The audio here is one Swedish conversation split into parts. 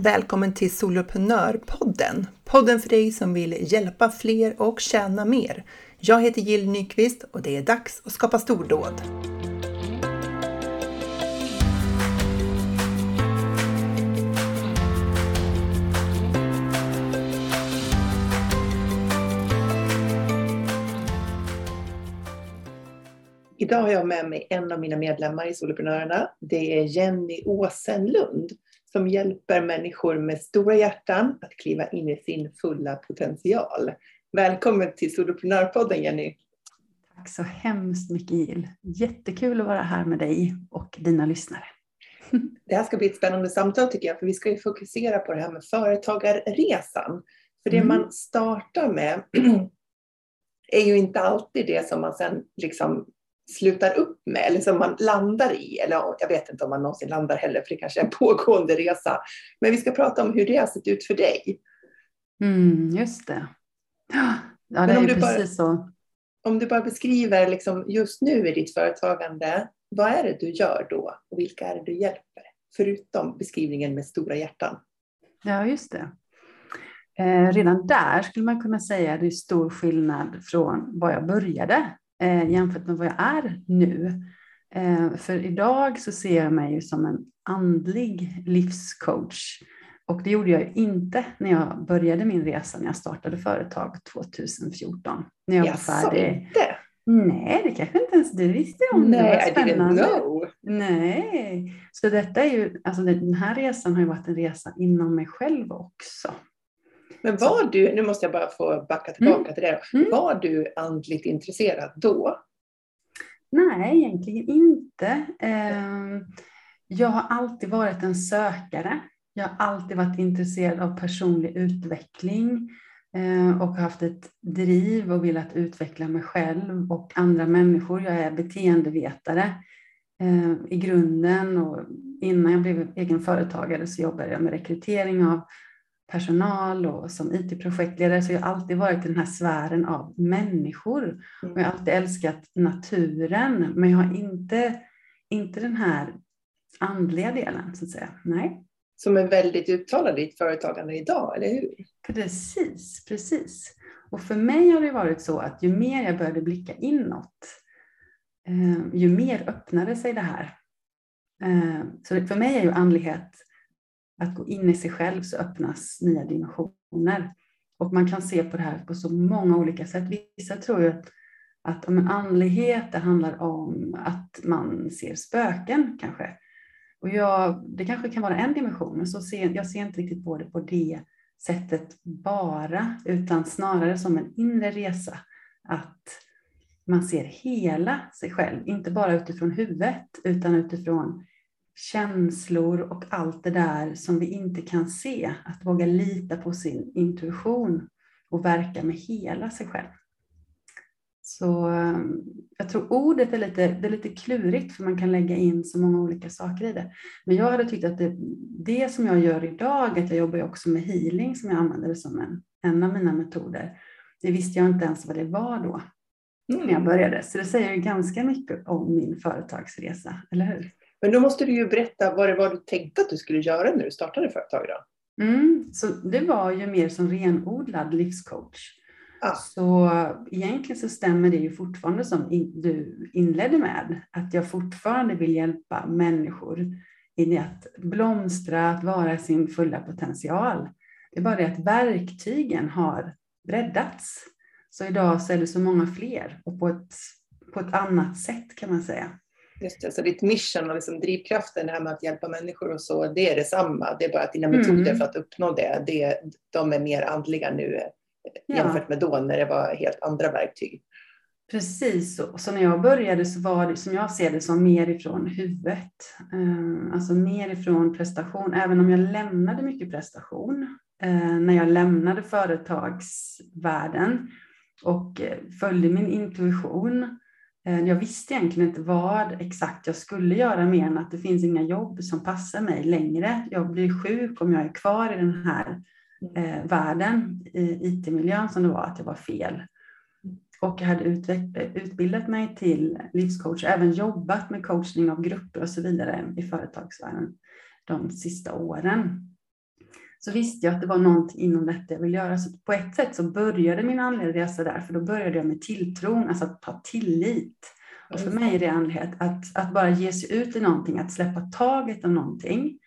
Välkommen till Soloprenörpodden! Podden för dig som vill hjälpa fler och tjäna mer. Jag heter Jill Nyqvist och det är dags att skapa stordåd. Idag har jag med mig en av mina medlemmar i Soloprenörerna. Det är Jenny Åsenlund som hjälper människor med stora hjärtan att kliva in i sin fulla potential. Välkommen till Soloprenörpodden Jenny! Tack så hemskt mycket Jill! Jättekul att vara här med dig och dina lyssnare. Det här ska bli ett spännande samtal tycker jag, för vi ska ju fokusera på det här med företagarresan. För det mm. man startar med är ju inte alltid det som man sen liksom slutar upp med eller som man landar i. Eller jag vet inte om man någonsin landar heller för det kanske är en pågående resa. Men vi ska prata om hur det har sett ut för dig. Mm, just det. Ja, det är precis bara, så. Om du bara beskriver liksom just nu i ditt företagande, vad är det du gör då och vilka är det du hjälper? Förutom beskrivningen med stora hjärtan. Ja, just det. Eh, redan där skulle man kunna säga att det är stor skillnad från var jag började eh, jämfört med vad jag är nu. Eh, för idag så ser jag mig som en andlig livscoach. Och det gjorde jag ju inte när jag började min resa, när jag startade företag 2014. När jag var färdig. Inte. Nej, det kanske inte ens du visste om. Nej, det var spännande. I didn't know. Nej, så detta är ju, alltså den här resan har ju varit en resa inom mig själv också. Men var du, nu måste jag bara få backa tillbaka mm. till det, mm. var du andligt intresserad då? Nej, egentligen inte. Ehm, jag har alltid varit en sökare. Jag har alltid varit intresserad av personlig utveckling eh, och haft ett driv och velat utveckla mig själv och andra människor. Jag är beteendevetare eh, i grunden och innan jag blev egen företagare så jobbade jag med rekrytering av personal och som IT-projektledare så har jag alltid varit i den här sfären av människor. Mm. Och jag har alltid älskat naturen, men jag har inte, inte den här andliga delen så att säga. Nej. Som är väldigt uttalad i ditt företagande idag, eller hur? Precis, precis. Och för mig har det varit så att ju mer jag började blicka inåt, eh, ju mer öppnade sig det här. Eh, så för mig är ju andlighet att gå in i sig själv så öppnas nya dimensioner. Och man kan se på det här på så många olika sätt. Vissa tror ju att, att om en andlighet det handlar om att man ser spöken kanske. Och jag, det kanske kan vara en dimension, men så ser, jag ser inte riktigt på det på det sättet bara, utan snarare som en inre resa. Att man ser hela sig själv, inte bara utifrån huvudet, utan utifrån känslor och allt det där som vi inte kan se. Att våga lita på sin intuition och verka med hela sig själv. Så ehm, jag tror ordet är lite, det är lite klurigt för man kan lägga in så många olika saker i det. Men jag hade tyckt att det, det som jag gör idag, att jag jobbar också med healing som jag använder som en, en av mina metoder. Det visste jag inte ens vad det var då mm. när jag började. Så det säger ju ganska mycket om min företagsresa, eller hur? Men då måste du ju berätta vad det var du tänkte att du skulle göra när du startade företag. Då. Mm, så det var ju mer som renodlad livscoach. Ah. Så egentligen så stämmer det ju fortfarande som du inledde med, att jag fortfarande vill hjälpa människor i att blomstra, att vara sin fulla potential. Det är bara det att verktygen har breddats. Så idag så är det så många fler och på ett, på ett annat sätt kan man säga. Just det, så ditt mission och liksom drivkraften, det här med att hjälpa människor och så, det är detsamma. Det är bara att dina metoder mm. för att uppnå det, det, de är mer andliga nu eh, ja. jämfört med då när det var helt andra verktyg. Precis, så, så när jag började så var det som jag ser det som mer ifrån huvudet. Eh, alltså mer ifrån prestation, även om jag lämnade mycket prestation. Eh, när jag lämnade företagsvärlden och följde min intuition Eh, Eh, jag visste egentligen inte vad exakt jag skulle göra mer än att det finns inga jobb som passar mig längre. Jag blir sjuk om jag är kvar i den här eh, världen, i IT-miljön som det var, att jag var fel. Och jag hade utbildat mig till livscoach, även jobbat med coachning av grupper och så vidare i företagsvärlden de sista åren så visste jag att det var någonting inom detta jag ville göra. Så på ett sätt så började min andliga resa där, för då började jag med tilltron, alltså att ha tillit. Och för mig är det andlighet att, att bara ge sig ut i någonting, att släppa taget om någonting.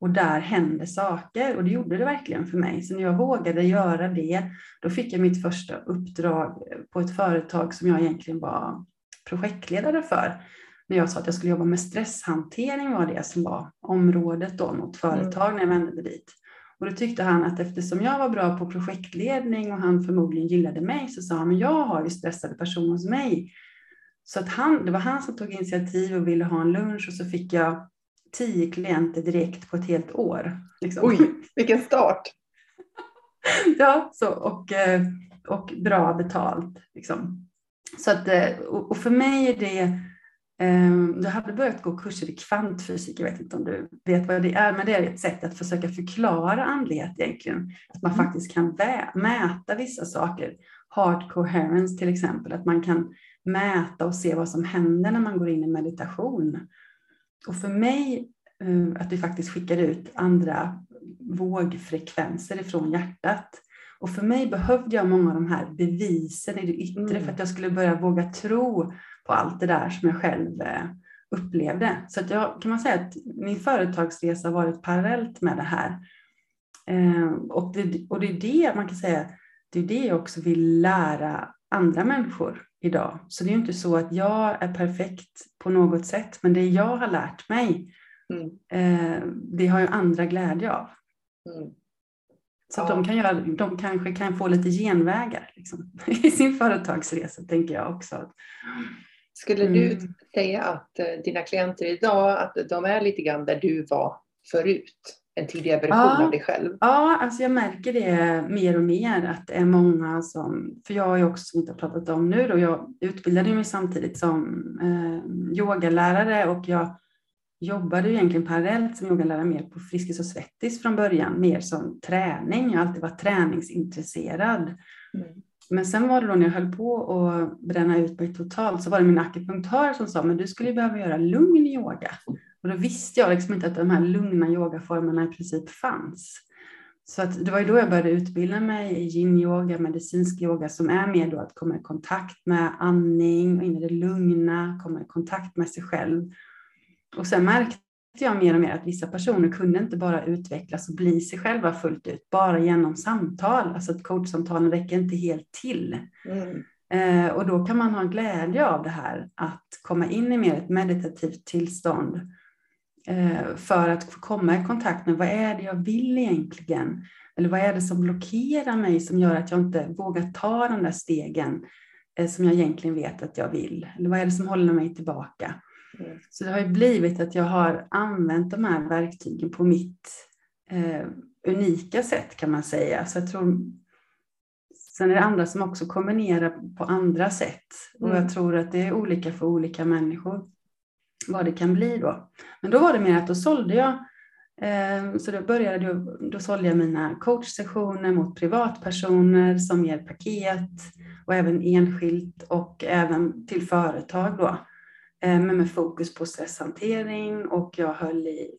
Och där hände saker och det gjorde det verkligen för mig. Så när jag vågade göra det, då fick jag mitt första uppdrag på ett företag som jag egentligen var projektledare för. När jag sa att jag skulle jobba med stresshantering var det som var området då mot företag när jag vände mig dit. Och då tyckte han att eftersom jag var bra på projektledning och han förmodligen gillade mig så sa han, men jag har ju stressade personer hos mig. Så att han, det var han som tog initiativ och ville ha en lunch och så fick jag tio klienter direkt på ett helt år. Liksom. Oj, vilken start! ja, så, och, eh, och bra betalt. Liksom. Så att, eh, och för mig är det jag hade börjat gå kurser i kvantfysik, jag vet inte om du vet vad det är, men det är ett sätt att försöka förklara andlighet egentligen. Att man mm. faktiskt kan mäta vissa saker. Heart coherence till exempel, att man kan mäta och se vad som händer när man går in i meditation. Och för mig, eh, att vi faktiskt skickar ut andra vågfrekvenser ifrån hjärtat. Och för mig behövde jag många av de här bevisen i det yttre mm. för att jag skulle börja våga tro på allt det där som jag själv eh, upplevde. Så att jag kan man säga att min företagsresa har varit parallellt med det här. Eh, och det, och det är det man kan säga, det är det jag också vill lära andra människor idag. Så det är inte så att jag är perfekt på något sätt, men det jag har lärt mig, mm. Eh, det har ju andra glädje av. Mm. Så ja. de, kan göra, de kanske kan få lite genvägar liksom, i sin företagsresa, tänker jag också. Skulle mm. du säga att eh, dina klienter idag, att de är lite grann där du var förut? En tidigare version ja, av dig själv? Ja, alltså jag märker det mer och mer att det är många som, för jag har ju också inte pratat om nu då, jag utbildade mig samtidigt som eh, yogalärare och jag jobbade ju egentligen parallellt som yogalärare mer på Friskis och Svettis från början, mer som träning. Jag har alltid varit träningsintresserad. Mm. Men sen var det då när jag höll på att bränna ut mig totalt så var det min akupunktör som sa, men du skulle behöva göra lugn yoga. Och då visste jag liksom inte att de här lugna yogaformerna i princip fanns. Så att det var ju då jag började utbilda mig i yin-yoga, medicinsk yoga, som är mer då att komma i kontakt med andning och in i det lugna, komma i kontakt med sig själv. Och sen märkte jag mer och mer att vissa personer kunde inte bara utvecklas och bli sig själva fullt ut, bara genom samtal. Alltså att coachsamtalen räcker inte helt till. Mm. Eh, och då kan man ha glädje av det här, att komma in i mer ett meditativt tillstånd eh, för att få komma i kontakt med vad är det jag vill egentligen? Eller vad är det som blockerar mig som gör att jag inte vågar ta de där stegen eh, som jag egentligen vet att jag vill? Eller vad är det som håller mig tillbaka? Mm. Så det har ju blivit att jag har använt de här verktygen på mitt eh, unika sätt kan man säga. Så jag tror, sen är det andra som också kombinerar på andra sätt. Och jag mm. tror att det är olika för olika människor vad det kan bli då. Men då var det mer att då sålde jag eh, så då började jag, då sålde jag mina coachsessioner mot privatpersoner som ger paket och även enskilt och även till företag då. Eh, men med fokus på stresshantering och jag höll i,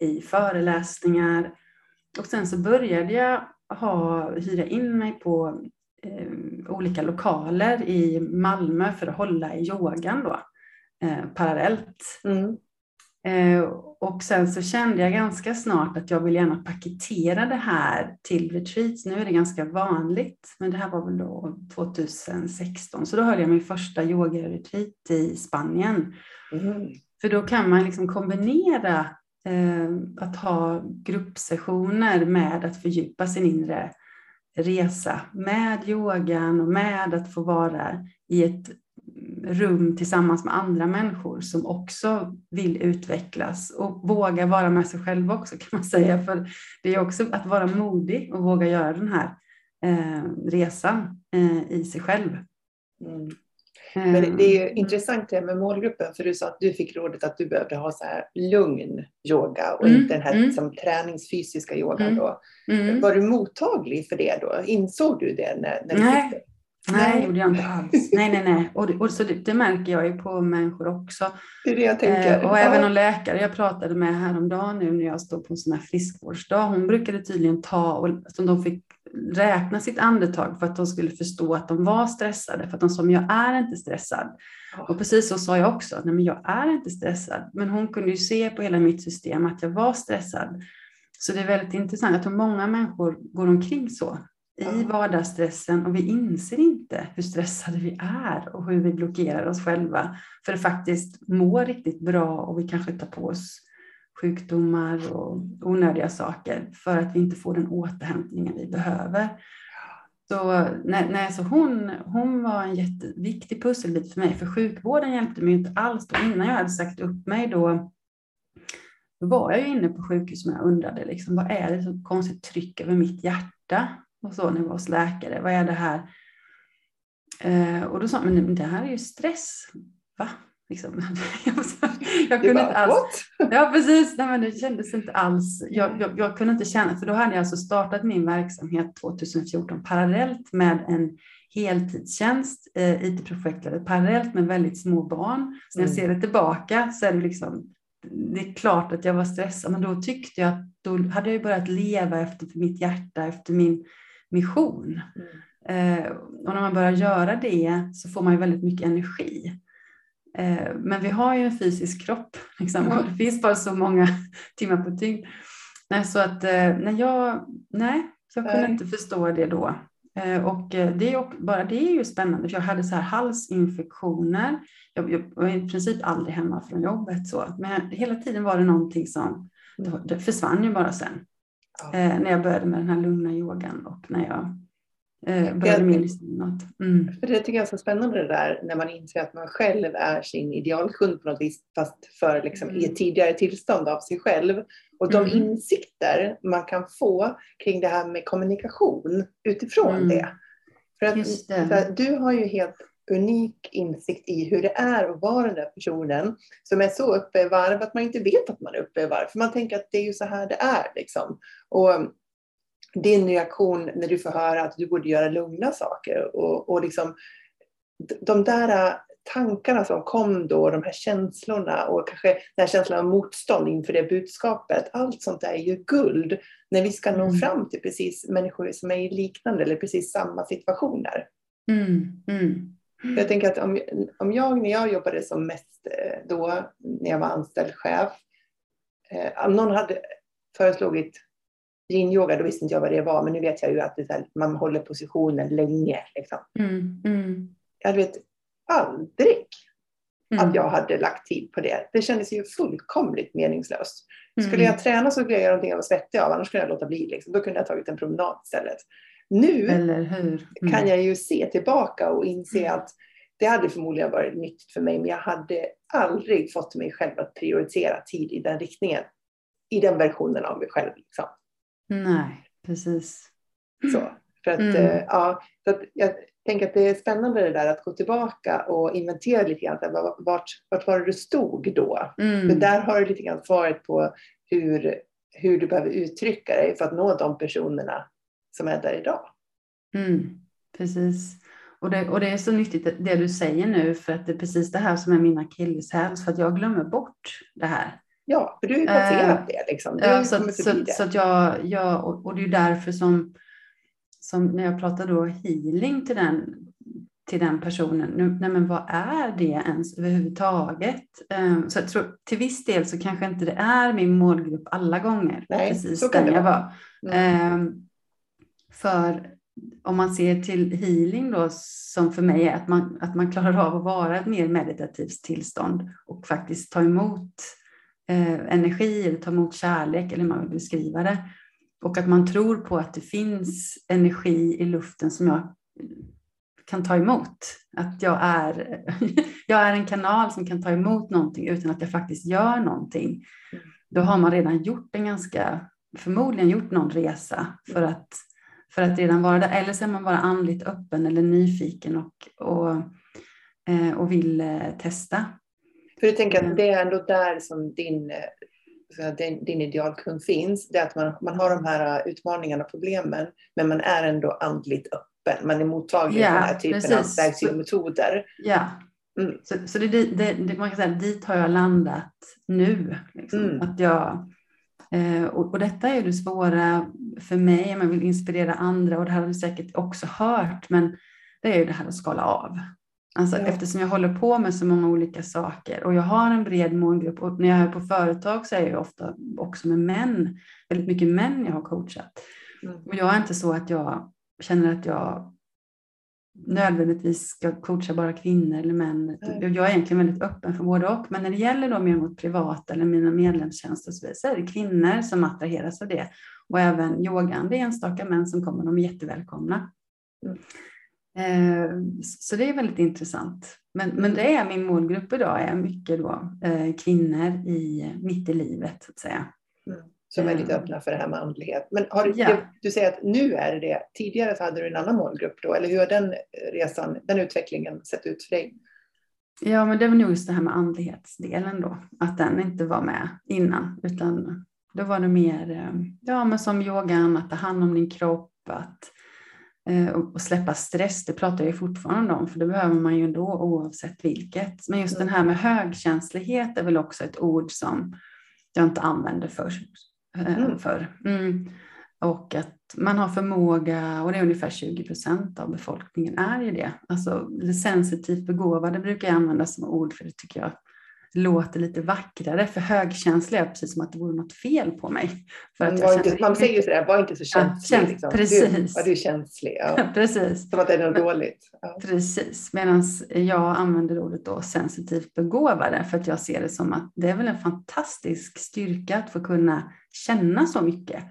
i föreläsningar. Och sen så började jag ha, hyra in mig på eh, olika lokaler i Malmö för att hålla i yogan då, eh, parallellt. Mm. Eh, och sen så kände jag ganska snart att jag vill gärna paketera det här till retreats. Nu är det ganska vanligt, men det här var väl då 2016. Så då höll jag min första yoga-retreat i Spanien. Mm. För då kan man liksom kombinera eh, att ha gruppsessioner med att fördjupa sin inre resa med yogan och med att få vara i ett rum tillsammans med andra människor som också vill utvecklas och våga vara med sig själv också kan man säga. För det är också att vara modig och våga göra den här eh, resan eh, i sig själv. Mm. Men det är intressant det med målgruppen, för du sa att du fick rådet att du behövde ha så här lugn yoga och mm, inte den här mm. liksom, träningsfysiska yogan. Mm, då. Mm. Var du mottaglig för det då? Insåg du det när, när du Nej. Nej, det gjorde jag inte alls. Nej, nej, nej. Och, och så det, det, märker jag ju på människor också. Det är det jag tänker. Eh, och även en läkare jag pratade med häromdagen nu när jag stod på en sån här friskvårdsdag. Hon brukade tydligen ta och alltså, de fick räkna sitt andetag för att de skulle förstå att de var stressade. För att de sa, jag är inte stressad. Och precis så sa jag också, nej men jag är inte stressad. Men hon kunde ju se på hela mitt system att jag var stressad. Så det är väldigt intressant. Jag tror många människor går omkring så i vardagsstressen och vi inser inte hur stressade vi är och hur vi blockerar oss själva för att faktiskt må riktigt bra och vi kanske tar på oss sjukdomar och onödiga saker för att vi inte får den återhämtningen vi behöver. Så, nej, nej, så hon, hon var en jätteviktig pusselbit för mig, för sjukvården hjälpte mig inte alls. Då. Innan jag hade sagt upp mig då, då var jag ju inne på sjukhus och jag undrade liksom, vad är det så konstigt tryck över mitt hjärta? Och så när jag var hos läkare, vad är det här? Eh, och då sa man, men det här är ju stress. Va? Liksom. jag kunde inte alls. Ja, precis. Nej, men det kändes inte alls. Jag, jag, jag, kunde inte känna, för då hade jag alltså startat min verksamhet 2014 parallellt med en heltidstjänst, eh, IT-projektledare, parallellt med väldigt små barn. Så när jag mm. ser det tillbaka så är det liksom, det är klart att jag var stressad, men då tyckte jag att då hade jag börjat leva efter mitt hjärta, efter min mission. Mm. Eh, och när man börjar göra det så får man ju väldigt mycket energi. Eh, men vi har ju en fysisk kropp, liksom, och det finns bara så många timmar på dygn. Nej, så att eh, när jag, nej, jag kunde nej. inte förstå det då. Eh, och det är, bara det är ju spännande, för jag hade så här halsinfektioner. Jag, jag var i princip aldrig hemma från jobbet, så. men hela tiden var det någonting som det försvann ju bara sen. Ja. när jag började med den här lugna yogan och när jag eh, började mer lyssna inåt. Mm. För det tycker jag är så spännande det där när man inser att man själv är sin idealkund på något vis fast för liksom, mm. i ett tidigare tillstånd av sig själv. Och de mm. insikter man kan få kring det här med kommunikation utifrån mm. det. För att, för du har ju helt unik insikt i hur det är att vara den där personen som är så uppe i varv att man inte vet att man är uppe i varv. För man tänker att det är ju så här det är. Liksom. Och din reaktion när du får höra att du borde göra lugna saker och, och liksom de där tankarna som kom då, de här känslorna och kanske den här känslan av motstånd inför det budskapet. Allt sånt där är ju guld när vi ska nå mm. fram till precis människor som är i liknande eller precis samma situationer. Mm. Mm. Jag tänker att om, om jag, när jag jobbade som mest eh, då, när jag var anställd chef, eh, om någon hade föreslagit yin-yoga, då visste inte jag vad det var, men nu vet jag ju att det här, man håller positionen länge. Liksom. Mm, mm. Jag vet aldrig mm. att jag hade lagt tid på det. Det kändes ju fullkomligt meningslöst. Skulle jag träna så skulle jag göra någonting jag var svettig av, annars skulle jag låta bli. Liksom. Då kunde jag tagit en promenad istället. Nu mm. kan jag ju se tillbaka och inse mm. att det hade förmodligen varit nyttigt för mig, men jag hade aldrig fått mig själv att prioritera tid i den riktningen. I den versionen av mig själv. Liksom. Nej, precis. Så, för att, mm. äh, ja, så att jag tänker att det är spännande det där att gå tillbaka och inventera lite grann. Vart, vart var det du stod då? Mm. För där har du lite grann svaret på hur, hur du behöver uttrycka dig för att nå de personerna som är där idag. Mm, precis. Och det, och det är så nyttigt det du säger nu för att det är precis det här som är min akilleshäl för att jag glömmer bort det här. Ja, för du har ju passerat uh, det. Liksom. ja, så, så, det. så, att jag, jag och, och det är därför som, som när jag pratar då healing till den, till den personen, nu, nej men vad är det ens överhuvudtaget? Um, så jag tror, till viss del så kanske inte det är min målgrupp alla gånger, nej, precis den jag var. Mm. Um, för om man ser till healing då, som för mig är att man, att man klarar av att vara ett mer meditativt tillstånd och faktiskt ta emot eh, energi eller ta emot kärlek eller hur man vill beskriva det. Och att man tror på att det finns energi i luften som jag kan ta emot. Att jag är, jag är en kanal som kan ta emot någonting utan att jag faktiskt gör någonting. Då har man redan gjort en ganska, förmodligen gjort någon resa för att för att redan vara där. Eller så är man bara andligt öppen eller nyfiken och, och, eh, och vill eh, testa. För du tänker att eh. det är ändå där som din, din, din idealkund finns. Det är att man, man har de här utmaningarna och problemen, men man är ändå andligt öppen man är mottaglig Ja, för den här typen precis. av verktyg och metoder. Ja, Mm. så, så det, det, det, man kan säga, dit har jag landat nu. Liksom. Mm. Att jag, och, och detta är ju det svåra för mig, om man vill inspirera andra och det här har du säkert också hört, men det är ju det här att skala av. Alltså, Ja. Eftersom jag håller på med så många olika saker och jag har en bred målgrupp och när jag är på företag så är jag ofta också med män, väldigt mycket män jag har coachat. Mm. Och jag är inte så att jag känner att jag nödvändigtvis ska coacha bara kvinnor eller män. Nej. Jag är egentligen väldigt öppen för både och. Men när det gäller då mer mot privat eller mina medlemstjänster så, så är det kvinnor som attraheras av det. Och även yogan, det är enstaka män som kommer, de är jättevälkomna. Mm. Eh, så det är väldigt intressant. Men, men det är min målgrupp idag, är mycket då eh, kvinnor i, mitt i livet så att säga. Mm. Som är lite Mm. öppna för det här med andlighet. Men har du, Ja. du säger att nu är det det. Tidigare så hade du en annan målgrupp då, eller hur har den resan, den utvecklingen sett ut för dig? Ja, men det var nog just det här med andlighetsdelen då, att den inte var med innan, utan då var det mer, eh, ja men som yogan, att ta hand om din kropp, att eh, och släppa stress, det pratar jag fortfarande om, för det behöver man ju ändå oavsett vilket. Men just den här med högkänslighet är väl också ett ord som jag inte använder för, eh, Mm. för. Mm. Och att man har förmåga, och det är ungefär 20 procent av befolkningen är ju det. Alltså sensitivt begåvade brukar jag använda som ord för det tycker jag låter lite vackrare. För högkänslig är precis som att det vore något fel på mig. För att Man, jag var inte, man säger ju sådär, var inte så känslig. käns- liksom. precis. Du, var du känslig? Ja. Precis. Som att det är något dåligt. Ja. Precis, medan jag använder ordet då sensitivt begåvade för att jag ser det som att det är väl en fantastisk styrka att få kunna känna så mycket.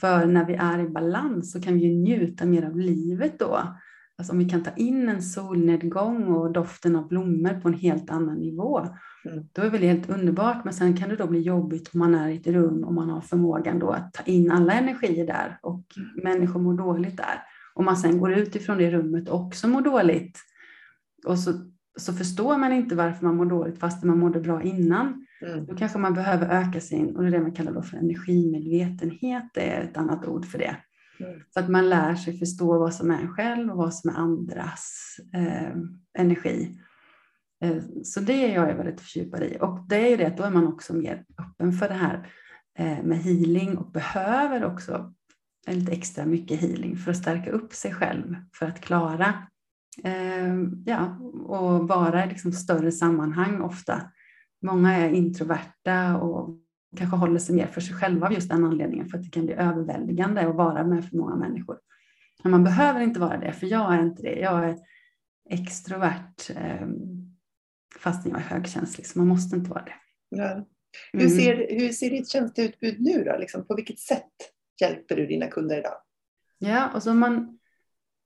För när vi är i balans så kan vi ju njuta mer av livet då. Alltså om vi kan ta in en solnedgång och doften av blommor på en helt annan nivå. Mm. Då är väl det helt underbart, men sen kan det då bli jobbigt om man är i ett rum och man har förmågan då att ta in alla energier där och människor mår dåligt där. Om man sen går ut ifrån det rummet och också mår dåligt och så, så förstår man inte varför man mår dåligt fast man mådde bra innan. Mm. Då kanske man behöver öka sin, och det är det man kallar då för energimedvetenhet, det är ett annat ord för det. Mm. Så att man lär sig förstå vad som är en själv och vad som är andras eh, energi. Eh, så det är jag väldigt fördjupad i. Och det är ju det att då är man också mer öppen för det här eh, med healing och behöver också lite extra mycket healing för att stärka upp sig själv för att klara eh, ja, och vara i liksom större sammanhang ofta. Många är introverta och kanske håller sig mer för sig själva av just den anledningen för att det kan bli överväldigande att vara med för många människor. Men man behöver inte vara det, för jag är inte det. Jag är extrovert eh, fastän jag är högkänslig, så man måste inte vara det. Ja. Hur, Mm. ser, hur ser ditt tjänsteutbud nu då? Liksom, på vilket sätt hjälper du dina kunder idag? Ja, och så man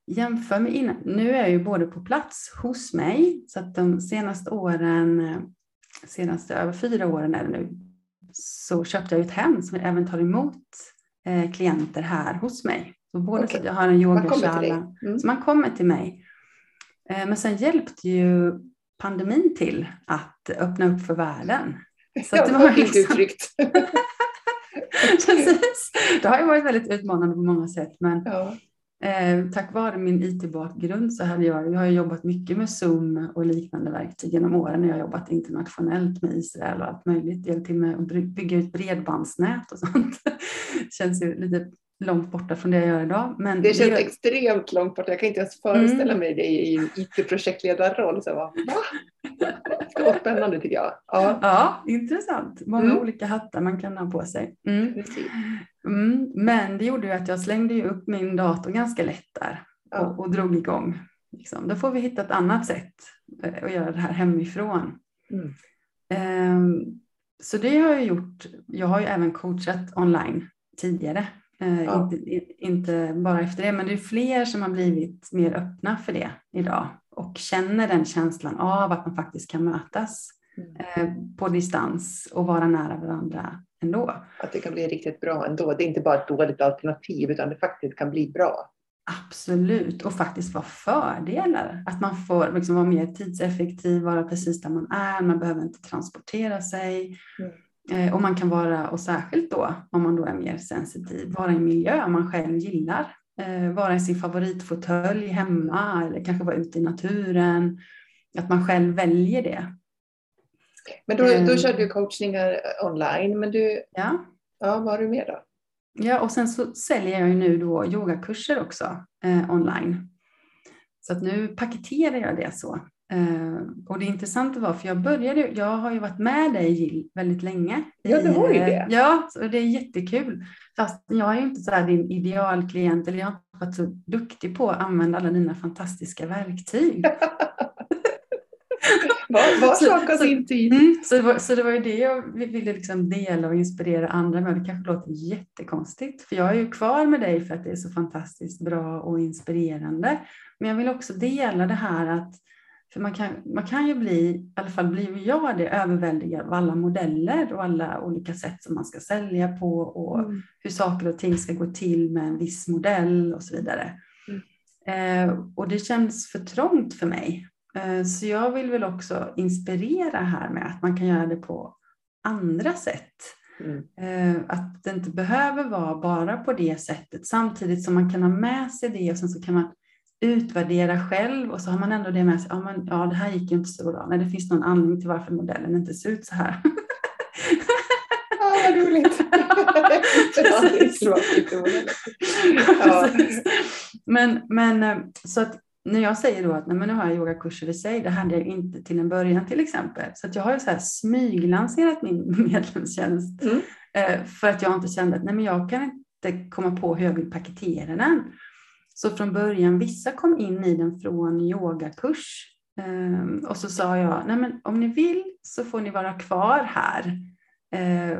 jämför med innan. Nu är jag ju både på plats hos mig, så att de senaste åren, eh, senaste över fyra åren är det nu, så köpte jag ett hem som även tar emot eh, klienter här hos mig. Så både så Okej. att jag har en yogashala, Mm. så man kommer till mig. Eh, men sen hjälpte ju pandemin till att öppna upp för världen. Så Ja, det var fint liksom- uttryckt. Precis. Det har ju varit väldigt utmanande på många sätt, men ja. Eh, tack vare min IT-bakgrund så hade jag, jag har jobbat mycket med Zoom och liknande verktyg genom åren. Jag har jobbat internationellt med Israel och allt möjligt. Hjälpt till med att bygga ut bredbandsnät och sånt. känns ju lite långt borta från det jag gör idag. Men Det känns är- extremt långt bort. Jag kan inte ens föreställa Mm. mig dig i en IT-projektledarroll. Så jag bara, va? Det vara spännande tycker jag. Ja, Ja, intressant. Många Mm. olika hattar man kan ha på sig. Mm. Mm. Men det gjorde ju att jag slängde upp min dator ganska lätt där Ja. och, och drog igång. Liksom. Då får vi hitta ett annat sätt eh, att göra det här hemifrån. Mm. Ehm, Så det har jag gjort. Jag har ju även coachat online tidigare. Eh, Ja. Inte, inte bara efter det, men det är fler som har blivit mer öppna för det idag och känner den känslan av att man faktiskt kan mötas Mm. eh, på distans och vara nära varandra ändå. Att det kan bli riktigt bra ändå. Det är inte bara ett dåligt alternativ utan det faktiskt kan bli bra. Absolut, och faktiskt vara fördelar. Att man får liksom vara mer tidseffektiv, vara precis där man är, man behöver inte transportera sig. Eh, och man kan vara, och särskilt då om man då är mer sensitiv, vara i en miljö man själv gillar. eh, vara i sin favoritfåtölj hemma eller kanske vara ute i naturen. Att man själv väljer det. Men då, då Eh. kör du coachningar online, men du, Ja. ja, vad har du mer då? Ja, och sen så säljer jag ju nu då yogakurser också eh, online. Så att nu paketerar jag det så. Eh, och det intressanta var, för jag började, jag har ju varit med dig Jill väldigt länge. Ja, du har ju eh, det. Ja, så det är jättekul. Fast jag är ju inte så här din idealklient, eller jag har inte varit så duktig på att använda alla dina fantastiska verktyg. Vad Så- sakas så- inte in? Mm, så, det var, så det var ju det jag ville liksom dela och inspirera andra med. Det kanske låter jättekonstigt, för jag är ju kvar med dig för att det är så fantastiskt bra och inspirerande. Men jag vill också dela det här att, för man kan, man kan ju bli, i alla fall blir jag det, överväldigad av alla modeller och alla olika sätt som man ska sälja på och Mm. hur saker och ting ska gå till med en viss modell och så vidare. Eh, och det känns för trångt för mig. Eh, så jag vill väl också inspirera här med att man kan göra det på andra sätt. Mm. Eh, att det inte behöver vara bara på det sättet samtidigt som man kan ha med sig det och sen så kan man utvärdera själv och så har man ändå det med sig. Ja, men, ja det här gick ju inte så bra. Nej, det finns någon anledning till varför modellen inte ser ut så här. Ja, vad roligt. roligt. Ja. Precis. Men, men eh, så att när jag säger då att nej, men nu har jag yogakurser i sig, det hade jag inte till en början till exempel. Så att jag har ju så här smyglanserat min medlemstjänst Mm. eh, för att jag inte kände att nej, men jag kan inte komma på hur jag vill paketera den. Så från början, vissa kom in i den från yogakurs eh, och så sa jag, nej men om ni vill så får ni vara kvar här eh,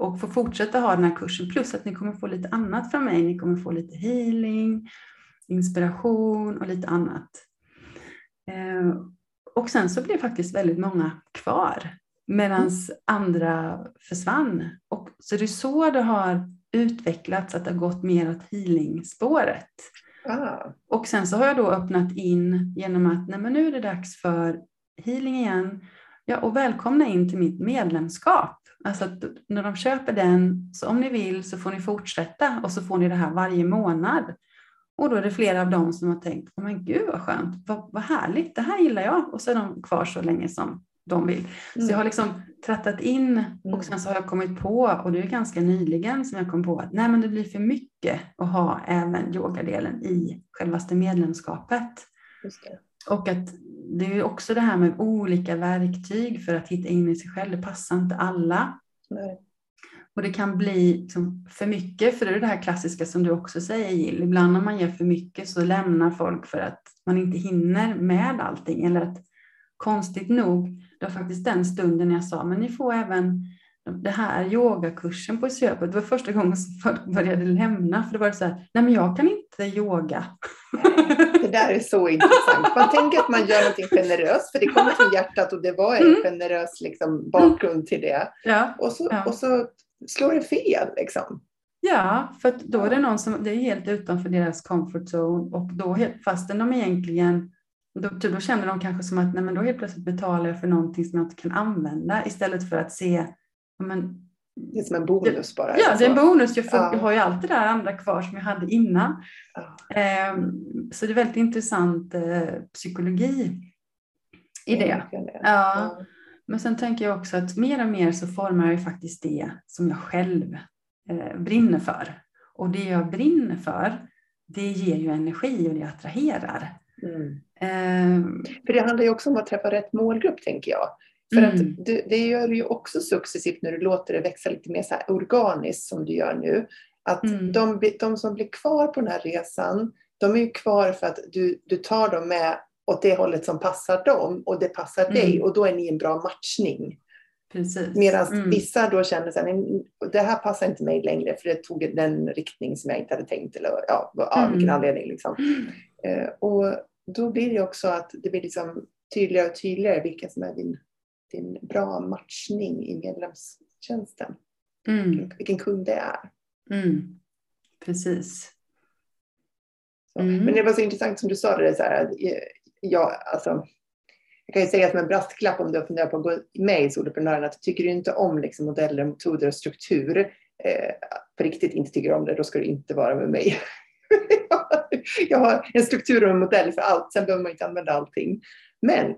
och få fortsätta ha den här kursen. Plus att ni kommer få lite annat från mig. Ni kommer få lite healing, inspiration och lite annat. Eh, och sen så blev faktiskt väldigt många kvar medan andra försvann. Och så det är så det har utvecklats, att det har gått mer åt healing-spåret. Ah, Och sen så har jag då öppnat in genom att nej men nu är det dags för healing igen. Ja, och välkomna in till mitt medlemskap. Alltså att när de köper den, så om ni vill så får ni fortsätta och så får ni det här varje månad. Och då är det flera av dem som har tänkt, oh, men gud vad skönt, vad, vad härligt, det här gillar jag. Och så är de kvar så länge som de vill. Så jag har liksom trattat in och sen så har jag kommit på, och det är ganska nyligen som jag kom på att nej men det blir för mycket att ha även yogadelen i självaste medlemskapet. Och att det är också det här med olika verktyg för att hitta in i sig själv. Det passar inte alla. Nej. Och det kan bli liksom för mycket, för det är det här klassiska som du också säger Jill. Ibland när man ger för mycket så lämnar folk för att man inte hinner med allting. Eller att konstigt nog, det var faktiskt den stunden jag sa, men ni får även det här yogakursen på köpet. Det var första gången som folk började lämna. För det var så här, nej men jag kan inte yoga. Det där är så intressant. Man tänker att man gör något generöst, för det kommer från hjärtat och det var en Mm. generös liksom, bakgrund till det. Ja, Och så, Ja. och så slår det fel. Liksom. Ja, för då är det någon som det är helt utanför deras comfort zone och då fastän de egentligen då, då känner de kanske som att nej, men då helt plötsligt betalar jag för någonting som jag inte kan använda istället för att se men, Det är som en bonus bara. ja, det är en Så. bonus. Jag, får, Ja. jag har ju allt det där andra kvar som jag hade innan. Ja. Ehm, så det är väldigt intressant eh, psykologi i det. Ja. Men sen tänker jag också att mer och mer så formar jag faktiskt det som jag själv eh, brinner för. Och det jag brinner för, det ger ju energi och det attraherar. Mm. Eh, För det handlar ju också om att träffa rätt målgrupp, tänker jag. För Mm. att du, det gör du ju också successivt när du låter det växa lite mer så organiskt som du gör nu. Att Mm. de, de som blir kvar på den här resan, de är ju kvar för att du, du tar dem med åt det hållet som passar dem och det passar Mm. dig och då är ni en bra matchning. Medan Mm. vissa då känner så här, "Nej, det här passar inte mig längre för det tog den riktning som jag inte hade tänkt eller ja, av Mm. vilken anledning. Liksom. Eh, och då blir det också att det blir liksom tydligare och tydligare vilken som är din, din bra matchning i medlemstjänsten. Mm. Vilken kund det är. Mm. Precis. Mm. Men det var så intressant som du sa det så här, ja, alltså, jag kan ju säga som en brasklapp om du har funderat på att gå med i Soloprenören att tycker du inte om liksom, modeller, metoder och struktur, eh, på riktigt inte tycker om det, då ska du inte vara med mig. jag har en struktur och en modell för allt, sen behöver man inte använda allting. Men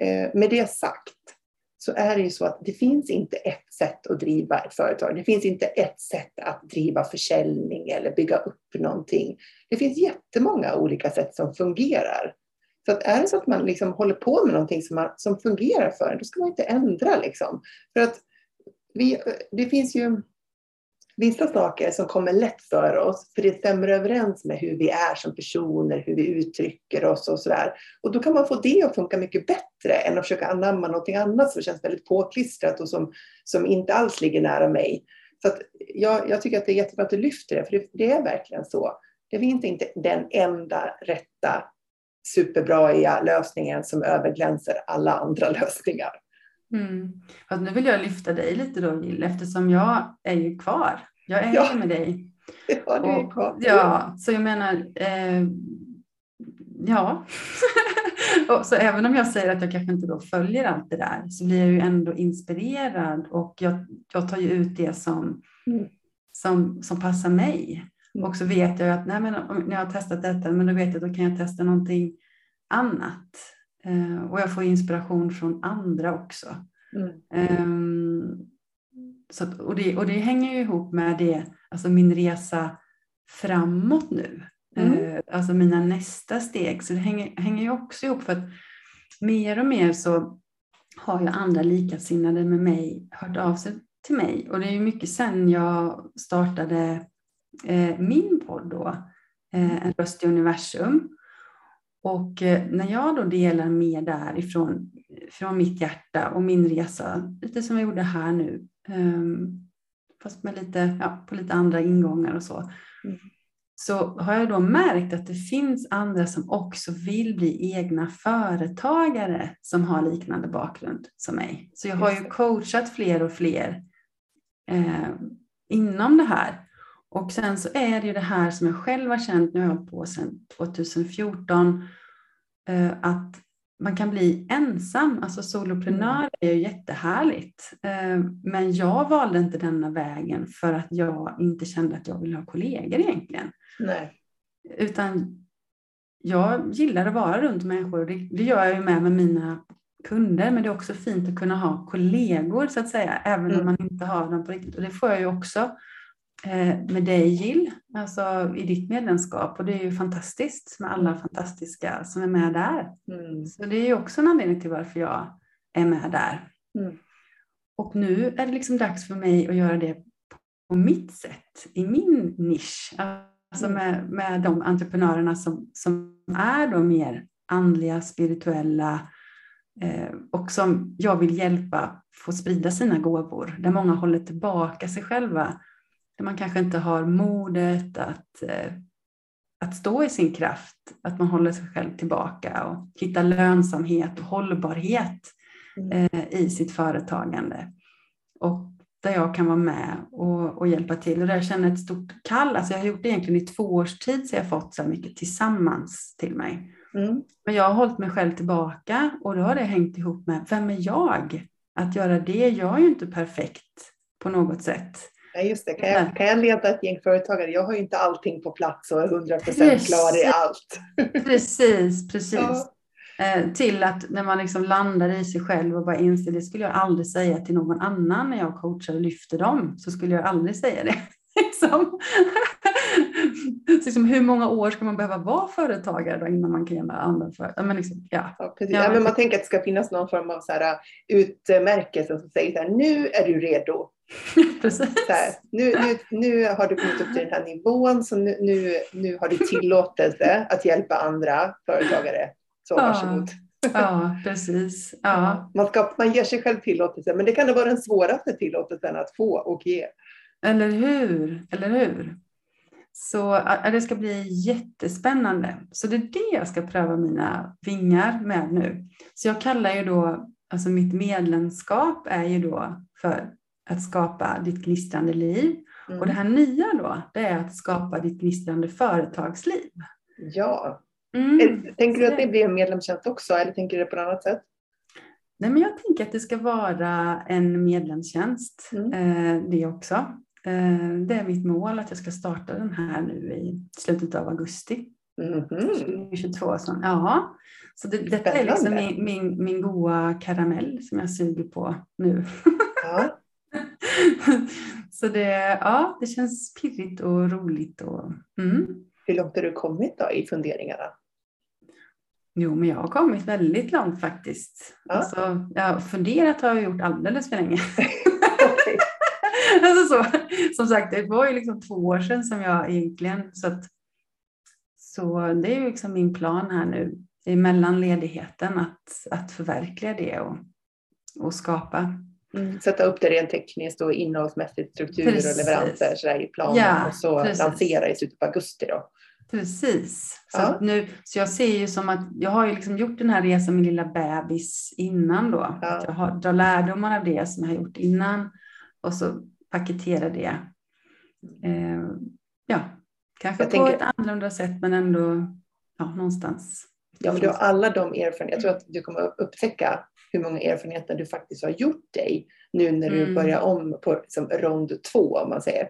eh, med det sagt så är det ju så att det finns inte ett sätt att driva ett företag. Det finns inte ett sätt att driva försäljning eller bygga upp någonting. Det finns jättemånga olika sätt som fungerar. Så att är det så att man liksom håller på med någonting som, man, som fungerar för en, då ska man inte ändra. Liksom. För att vi, det finns ju vissa saker som kommer lätt för oss, för det stämmer överens med hur vi är som personer, hur vi uttrycker oss och sådär. Och då kan man få det att funka mycket bättre än att försöka anamma någonting annat som känns väldigt påklistrat och som, som inte alls ligger nära mig. Så att jag, jag tycker att det är jättebra att du lyfter det, för det, det är verkligen så. Det finns inte den enda rätta superbra lösningen som överglänser alla andra lösningar. Mm. Fast nu vill jag lyfta dig lite då Jill, eftersom jag är ju kvar. Jag är ja. med dig. Ja, du är kvar. ja, så jag menar, eh, ja. och så även om jag säger att jag kanske inte då följer allt det där så blir jag ju ändå inspirerad och jag, jag tar ju ut det som, mm. som, som passar mig. Mm. Och så vet jag att nej, men, när jag har testat detta, men då vet jag att då kan jag testa någonting annat. Eh, och jag får inspiration från andra också. Mm. Eh, så, och, det, och det hänger ju ihop med det, alltså min resa framåt nu. Mm. Eh, alltså mina nästa steg. Så det hänger, hänger ju också ihop för att mer och mer så har ju andra likasinnade med mig hört av sig till mig. Och det är ju mycket sen jag startade min podd då, eh, En röst i universum. Och eh, när jag då delar mer därifrån, från mitt hjärta och min resa, lite som jag gjorde här nu, ehm, fast med lite, ja, på lite andra ingångar och så, mm. så har jag då märkt att det finns andra som också vill bli egna företagare som har liknande bakgrund som mig. Så jag har ju coachat fler och fler eh, inom det här. Och sen så är det ju det här som jag själv har känt, nu har jag på sedan 2014, eh, att man kan bli ensam. Alltså soloprenör är ju jättehärligt. Eh, men jag valde inte denna vägen för att jag inte kände att jag ville ha kollegor egentligen. Nej. Utan jag gillar att vara runt människor och det, det gör jag ju med med mina kunder. Men det är också fint att kunna ha kollegor så att säga, även mm. om man inte har dem på riktigt. Och det får jag ju också med dig Jill, alltså i ditt medlemskap och det är ju fantastiskt med alla fantastiska som är med där. Mm. Så det är ju också en anledning till varför jag är med där. Mm. Och nu är det liksom dags för mig att göra det på mitt sätt, i min nisch. Alltså mm. med, med de entreprenörerna som, som är då mer andliga, spirituella eh, och som jag vill hjälpa få sprida sina gåvor. Där många håller tillbaka sig själva man kanske inte har modet att, eh, att stå i sin kraft, att man håller sig själv tillbaka och hittar lönsamhet och hållbarhet mm. eh, i sitt företagande. Och där jag kan vara med och, och, hjälpa till. Och där jag känner ett stort kall. Alltså jag har gjort det egentligen i två års tid så jag har fått så mycket tillsammans till mig. Mm. Men jag har hållit mig själv tillbaka och då har det hängt ihop med vem är jag? Att göra det, jag är ju inte perfekt på något sätt. Ja, just det. Kan jag, kan jag leda ett gäng företagare? Jag har ju inte allting på plats och är 100 procent klar i allt. Precis, precis. Ja. Eh, till att när man liksom landar i sig själv och bara inser det skulle jag aldrig säga till någon annan när jag coachar och lyfter dem. Så skulle jag aldrig säga det. liksom. liksom, hur många år ska man behöva vara företagare då innan man kan göra andra företag? Men liksom, ja. Ja, precis. Ja, men man tänker att det ska finnas någon form av så här, uh, utmärkelse som säger så här, nu är du redo. Precis. Här, nu, nu, nu har du kommit upp till den här nivån så nu, nu, nu har du tillåtelse att hjälpa andra företagare. Så varsågod. Ja, precis. Ja. Man, ska, man ger sig själv tillåtelse, men det kan vara den svåraste tillåtelsen att få och ge. Eller hur? Eller hur? Så det ska bli jättespännande. Så det är det jag ska pröva mina vingar med nu. Så jag kallar ju då, alltså mitt medlemskap är ju då för att skapa ditt gnistrande liv. Mm. Och det här nya då, det är att skapa ditt gnistrande företagsliv. Ja. Mm. Tänker du att det blir en medlemstjänst också eller tänker du det på något annat sätt? Nej, men jag tänker att det ska vara en medlemstjänst, mm. eh, det också. Eh, det är mitt mål att jag ska starta den här nu i slutet av augusti. Mhm. 2022. Så, ja. så det, detta är liksom min, min, min goa karamell som jag suger på nu. Ja. så det, ja, det känns pirrigt och roligt. Och, mm. Hur långt har du kommit då i funderingarna? Jo, men jag har kommit väldigt långt faktiskt. Ja. Alltså, jag funderat har jag gjort alldeles för länge. Alltså så, som sagt, det var ju liksom två år sedan som jag egentligen, så att så det är ju liksom min plan här nu emellan ledigheten att, att förverkliga det och, och skapa. Mm. Sätta upp det rent tekniskt och innehållsmässigt, strukturer Precis. och leveranser så där i planen Ja, och så precis. lansera i slutet på augusti då. Precis. Så, Ja. nu, så jag ser ju som att jag har ju liksom gjort den här resan med lilla bebis innan då. Ja. Jag har, drar lärdomar av det som jag har gjort innan och så paketerar det. Eh, ja, kanske Jag på tänker- ett annorlunda sätt men ändå ja, någonstans. Ja, men du har alla de erfarenheter. Jag tror att du kommer att upptäcka hur många erfarenheter du faktiskt har gjort dig nu när du Mm. börjar om på liksom, rond två om man säger.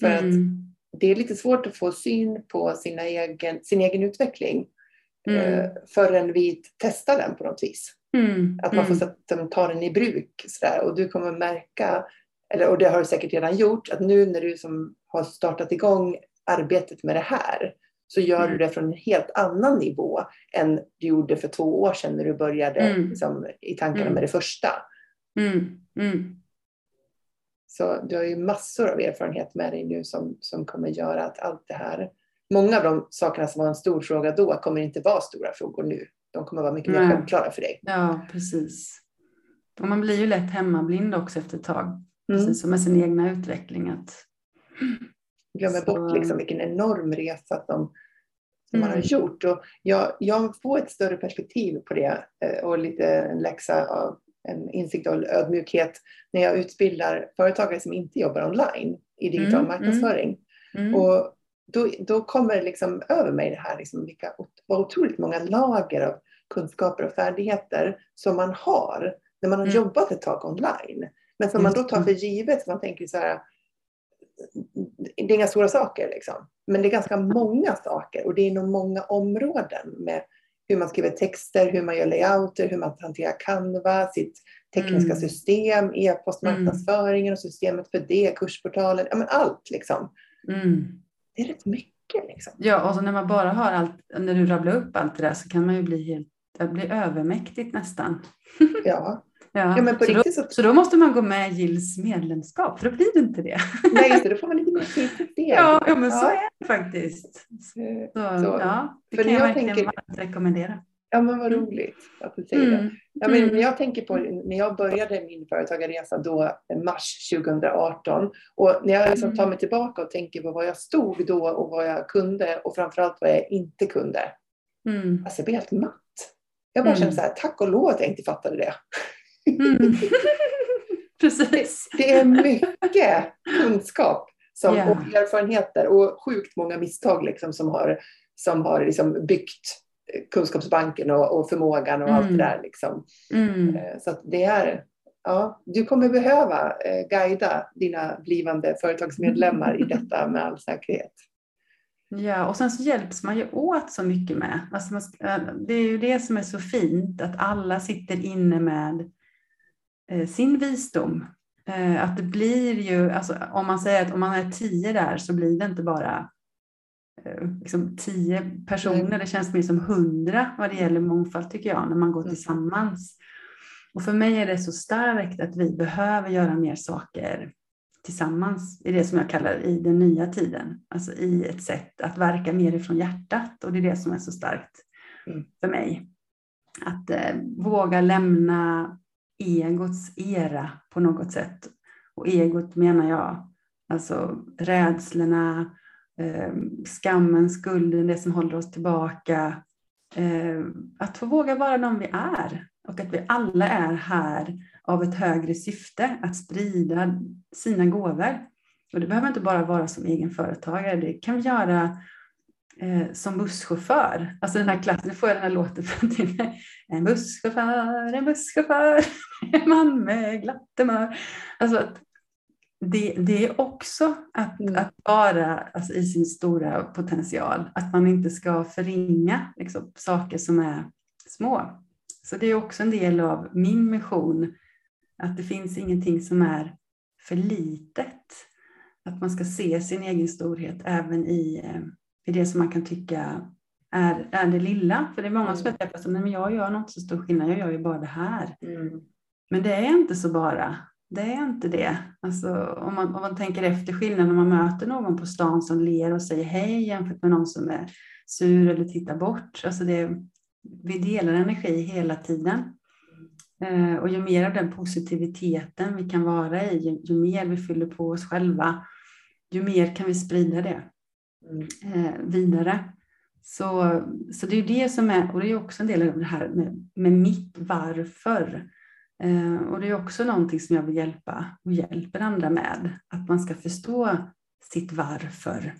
För att Mm. det är lite svårt att få syn på sina egen, sin egen utveckling Mm. eh, förrän vi testar den på något vis. Mm. Att man får mm. sätta, ta den i bruk. Så där. Och du kommer märka, eller, och det har du säkert redan gjort, att nu när du som har startat igång arbetet med det här så gör Mm. du det från en helt annan nivå än du gjorde för två år sedan när du började Mm. liksom, i tankarna Mm. med det första. Mm. Mm. Så du har ju massor av erfarenhet med dig nu som, som kommer göra att allt det här, många av de sakerna som var en stor fråga då kommer inte vara stora frågor nu. De kommer vara mycket mer självklara för dig. Ja, precis. Och man blir ju lätt hemmablind också efter ett tag. Mm. Precis som med sin egna utveckling. Att, glömmer Så- bort liksom vilken enorm resa som, som man har Mm. gjort. Och jag, jag får ett större perspektiv på det eh, och lite en läxa av en insikt och ödmjukhet när jag utbildar företagare som inte jobbar online i digital Mm, marknadsföring. mm. Och då, då kommer det liksom över mig det här, liksom vilka vad otroligt många lager av kunskaper och färdigheter som man har när man har Mm. jobbat ett tag online. Men som man då tar det. för givet, man tänker så här, det är inga stora saker liksom. Men det är ganska många saker och det är inom många områden med hur man skriver texter, hur man gör layouter, hur man hanterar Canva, sitt tekniska Mm. system, e-postmarknadsföringen och systemet för det, kursportalen, ja men allt liksom. Mm. Det är rätt mycket liksom. Ja, och så när man bara har allt, när du rabblar upp allt det där så kan man ju bli helt, det blir övermäktigt nästan. Ja, Ja, ja men på så, då, riktigt så, så då måste man gå med i Gills medlemskap, för då blir det inte det. nej just det, då får man lite mer tid för det. Ja, ja men så Ja. är det faktiskt. Eh, Så, Så, ja, det för kan jag jag verkligen tänker- varmt rekommendera. Ja men vad Mm. roligt att du säger det. Mm. Ja, men Mm. när jag tänker på när jag började min företagarresa då eh, mars 2018 och när jag liksom tar Mm. mig tillbaka och tänker på vad jag stod då och vad jag kunde och framförallt vad jag inte kunde. Mm. Alltså jag blir helt matt. Jag bara Mm. känner så här, tack och lov att jag inte fattade det. Mm. Precis. Det är mycket kunskap som, Ja. och erfarenheter och sjukt många misstag liksom som har, som har liksom byggt eh, kunskapsbanken och, och förmågan och allt det Mm. där. Liksom. Mm. Eh, Så det är, ja, du kommer behöva eh, guida dina blivande företagsmedlemmar i detta med all säkerhet. Ja, och sen så hjälps man ju åt så mycket med. Alltså man, äh, det är ju det som är så fint, att alla sitter inne med eh, sin visdom. Eh, att det blir ju, alltså, om man säger att om man är tio där så blir det inte bara eh, liksom tio personer, det känns mer som hundra vad det gäller mångfald tycker jag, när man går Mm. tillsammans. Och för mig är det så starkt att vi behöver göra mer saker tillsammans i det som jag kallar i den nya tiden. Alltså i ett sätt att verka mer ifrån hjärtat och det är det som är så starkt Mm. för mig. Att eh, våga lämna egots era på något sätt. Och egot menar jag alltså rädslorna, eh, skammen, skulden, det som håller oss tillbaka. Eh, att få våga vara de vi är och att vi alla är här av ett högre syfte, att sprida sina gåvor. Och det behöver inte bara vara som egen företagare, det kan vi göra eh, som busschaufför. Alltså den här klassen, nu får jag den här låten från mig. En busschaufför, en busschaufför, en man med glatt humör. Alltså att det, det är också att, mm. att vara alltså, i sin stora potential. Att man inte ska förringa liksom, saker som är små. Så det är också en del av min mission. Att det finns ingenting som är för litet. Att man ska se sin egen storhet även i, i det som man kan tycka är, är det lilla. För det är många som jag träffar som, men jag gör något så stor skillnad, jag gör ju bara det här. Mm. Men det är inte så bara. Det är inte det. Alltså, om, man, om man tänker efter skillnaden när man möter någon på stan som ler och säger hej jämfört med någon som är sur eller tittar bort. Alltså det, vi delar energi hela tiden. Eh, och ju mer av den positiviteten vi kan vara i, ju, ju, mer vi fyller på oss själva, ju mer kan vi sprida det. Mm. eh, vidare. Så, så det är det som är, och det är också en del av det här med, med mitt varför. Eh, och det är också någonting som jag vill hjälpa och hjälper andra med, att man ska förstå sitt varför.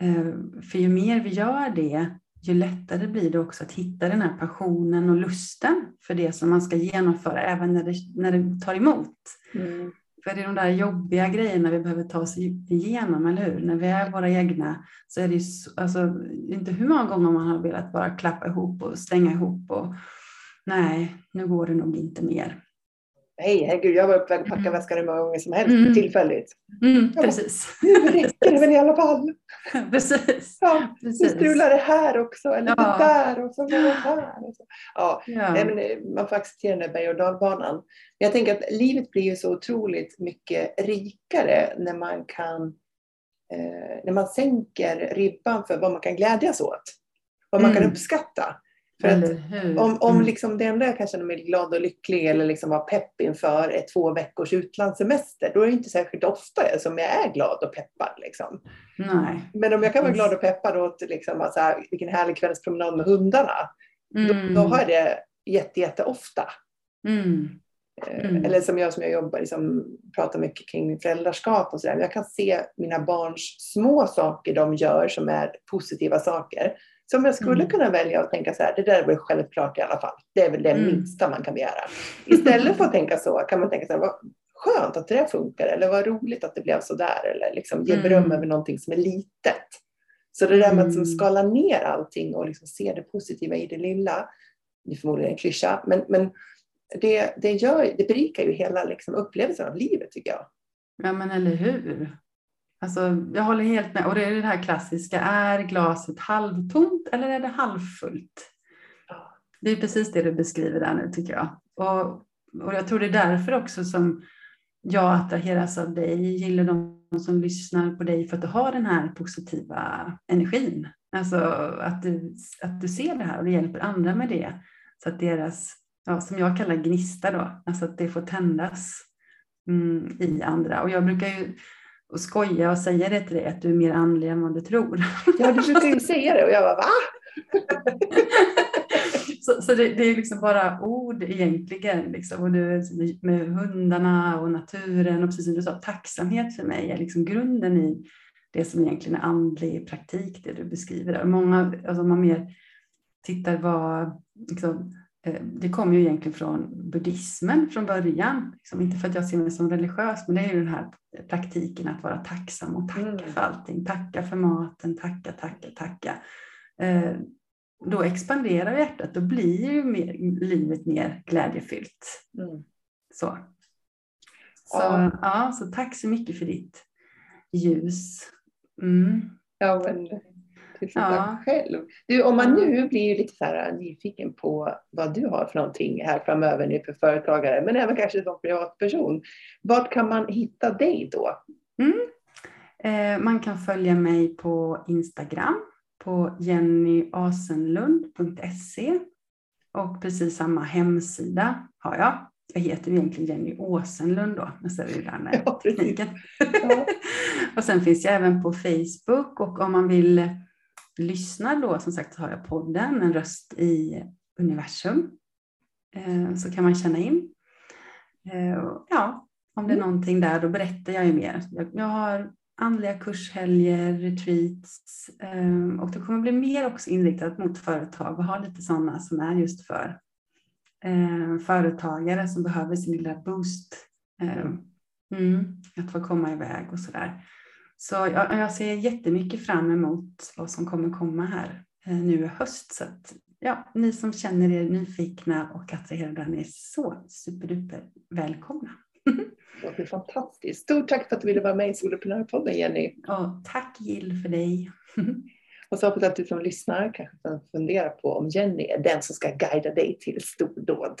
Eh, för ju mer vi gör det, ju lättare blir det också att hitta den här passionen och lusten för det som man ska genomföra, även när det, när det tar emot. Mm. För det är de där jobbiga grejerna vi behöver ta oss igenom, eller hur? När vi är våra egna så är det ju alltså, inte hur många gånger man har velat bara klappa ihop och stänga ihop och nej, nu går det nog inte mer. Nej, herregud, jag var på väg att packa mm. väskan hur många gånger som helst mm. tillfälligt. Mm, precis. Nu räcker det väl i alla fall. precis. Ja, precis. Nu strular det här också, eller ja. det där och så var det här. Och så. Ja, ja. Nej, men eh, man får acceptera den där berg och dalbanan. Jag tänker att livet blir ju så otroligt mycket rikare när man kan eh, när man sänker ribban för vad man kan glädjas åt. Vad man kan mm. uppskatta. För att om, om mm. liksom det enda jag kan känna mig glad och lycklig eller liksom vara pepp inför är två veckors utlandssemester, då är det inte särskilt ofta som jag är glad och peppad. Liksom. Nej. Men om jag kan vara glad och peppad åt liksom, alltså, vilken härlig kvällspromenad med hundarna, mm. då, då, har jag det jätte, jätte ofta. Mm. Eh, mm. Eller som jag som jag jobbar, liksom, pratar mycket kring föräldraskap och sådär. Jag kan se mina barns små saker de gör som är positiva saker. Som jag skulle mm. kunna välja att tänka så här, det där är väl självklart i alla fall. Det är väl det mm. minsta man kan begära. Istället för att tänka så kan man tänka så här, vad skönt att det där funkar eller vad roligt att det blev så där eller liksom ge beröm mm. över någonting som är litet. Så det där med att liksom skala ner allting och liksom se det positiva i det lilla, det är förmodligen en klyscha, men, men det, det, gör, det berikar ju hela liksom upplevelsen av livet tycker jag. Ja men eller hur. Alltså, jag håller helt med. Och det är det här klassiska, är glaset halvtomt eller är det halvfullt? Det är precis det du beskriver där nu tycker jag. Och, och jag tror det är därför också som jag attraheras av dig, gillar de som lyssnar på dig för att du har den här positiva energin. Alltså att du, att du ser det här och du hjälper andra med det. Så att deras, ja, som jag kallar gnista då, alltså att det får tändas mm, i andra. Och jag brukar ju och skoja och säga det till dig att du är mer andlig än vad du tror. Ja, du ju säga det och jag bara va? så, så det, det, är liksom bara ord egentligen. Liksom. Och du, med hundarna och naturen och precis som du sa, tacksamhet för mig är liksom grunden i det som egentligen är andlig praktik, det du beskriver där. Många, alltså man mer tittar vad, liksom, det kommer ju egentligen från buddhismen från början. Liksom inte för att jag ser mig som religiös, men det är ju den här praktiken att vara tacksam och tacka mm. för allting. Tacka för maten, tacka, tacka, tacka. Eh, då expanderar hjärtat, då blir ju mer, livet mer glädjefyllt. Mm. Så. Så, ja. ja. så tack så mycket för ditt ljus. Mm. Ja, men Tusen ja. tack själv. Du, om man nu blir lite så här nyfiken på vad du har för någonting här framöver nu för företagare, men även kanske som privatperson. Vart kan man hitta dig då? Mm. Eh, man kan följa mig på Instagram på jennyasenlund.se och precis samma hemsida har jag. Jag heter egentligen Jenny Åsenlund då, men så är det där med ja, tekniken. Ja. och sen finns jag även på Facebook och om man vill lyssnar då, som sagt, så har jag podden En röst i universum. Eh, så kan man känna in. Eh, ja, om det är mm. någonting där, då berättar jag ju mer. Jag har andliga kurshelger, retreats eh, och det kommer bli mer också inriktat mot företag och ha lite sådana som är just för företagare som behöver sin lilla boost Mm, att få komma iväg och sådär. Så jag, jag ser jättemycket fram emot vad som kommer komma här eh, nu i höst. Så att, ja, ni som känner er nyfikna och attraherade, är så superduper välkomna. Det är fantastiskt. Stort tack för att du ville vara med i Soloprenörpodden Jenny. Och tack Jill för dig. Och så hoppas jag att du som lyssnar kanske kan fundera på om Jenny är den som ska guida dig till stordåd.